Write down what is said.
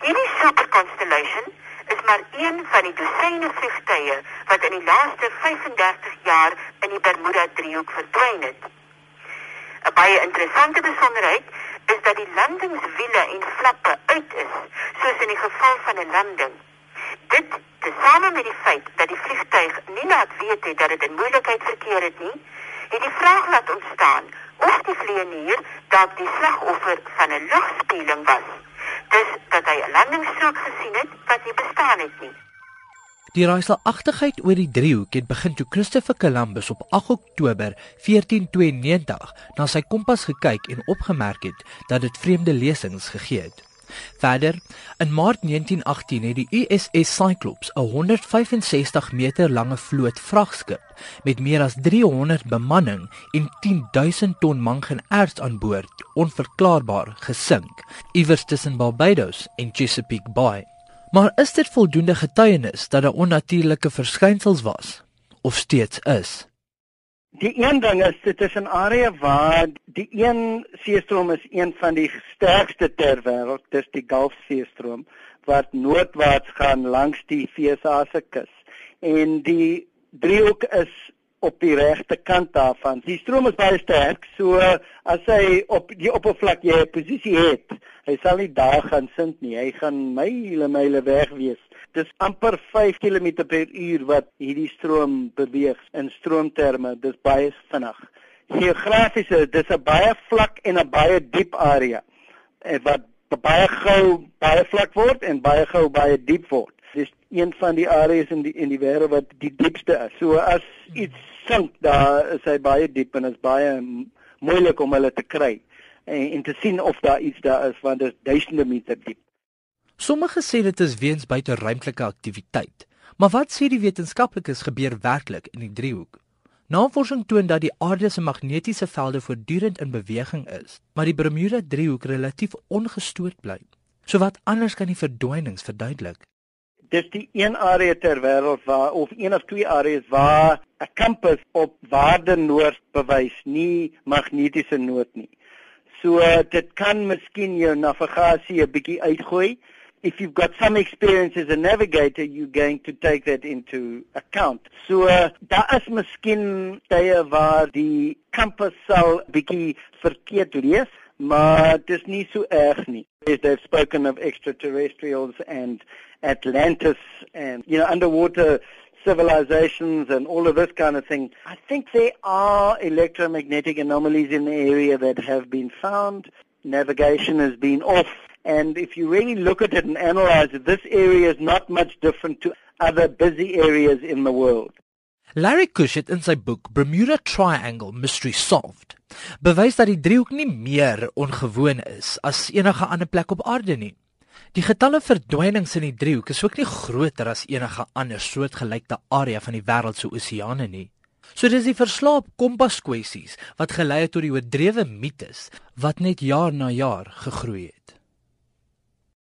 Hierdie Super Constellation is maar een van die dosyne vliegtye wat in die laaste 35 jaar in die Bermuda-driehoek verdwyn het. 'n Baie interessante besonderheid is dat die landingswiele en flappe uit is, soos in die geval van 'n landing. Dit, tesame met die feit dat die vliegtuig nie laat weet het dat dit in moeilikheid verkeer het nie, het die vraag laat ontstaan of die vlieënier dalk die slagoffer van 'n lugspeling was. Dis dat hy 'n landingsstrook gesien het wat nie bestaan het nie. Die raaiselagtigheid oor die driehoek het begin toe Christopher Columbus op 8 Oktober 1492 na sy kompas gekyk en opgemerk het dat dit vreemde lesings gegee het. Verder, in Maart 1918 het die USS Cyclops 'n 165 meter lange vloot vragskip met meer as 300 bemanning en 10000 ton manganerts aan boord onverklaarbaar gesink iewers tussen Barbados en Chesapeake Bay. Maar is dit voldoende getuienis dat daar onnatuurlike verskynsels was of steeds is? Die een ding is dit is 'n area waar die een seestroom is een van die sterkste ter wêreld, dis die Gulf seestroom wat noordwaarts gaan langs die VSA se kus. En die driehoek is op die regte kant daarvan. Die stroom is baie sterk, so as hy op die oppervlak jy 'n posisie het, hy sal nie daar gaan sink nie. Hy gaan myle myle weg wees dis amper 5 km per uur wat hierdie stroom beweeg in stroomterme. Dis baie vinnig. Geografies is dit 'n baie vlak en 'n baie diep area. En wat baie gou baie vlak word en baie gou baie diep word. Dis een van die areas in die in die wêreld wat die diepste is. So as iets sink, daar is hy baie diep en is baie moeilik om hulle te kry en, en te sien of daar iets daar is want dit is duisende meter diep. Sommige sê dit is weens buiteruimtelike aktiwiteit. Maar wat sê die wetenskaplikes gebeur werklik in die driehoek? Navorsing toon dat die aarde se magnetiese velde voortdurend in beweging is, maar die Bermuda driehoek relatief ongestoord bly. So wat anders kan die verdwynings verduidelik? Dis die een area ter wêreld waar of een of twee areas waar 'n kompas op waarde noord bewys, nie magnetiese noord nie. So dit kan miskien jou navigasie 'n bietjie uitgooi if you've got some experience as a navigator, you're going to take that into account. So daar is miskien tye waar die kompas sal bietjie verkeerd lees, maar nie so erg nie. They've spoken of extraterrestrials and Atlantis and you know underwater civilizations and all of this kind of thing. I think there are electromagnetic anomalies in the area that have been found. Navigation has been off And if you really look at it and analyze it, this area is not much different to other busy areas in the world. Larry Kush het in sy boek Bermuda Triangle Mystery Solved bewys dat die driehoek nie meer ongewoon is as enige ander plek op aarde nie. Die getalle verdwynings in die driehoek is ook nie groter as enige ander soortgelyke area van die wêreld se oseane nie. So dis die verslaap kompas kwessies wat gelei het tot die oordrewe mites wat net jaar na jaar gegroei het.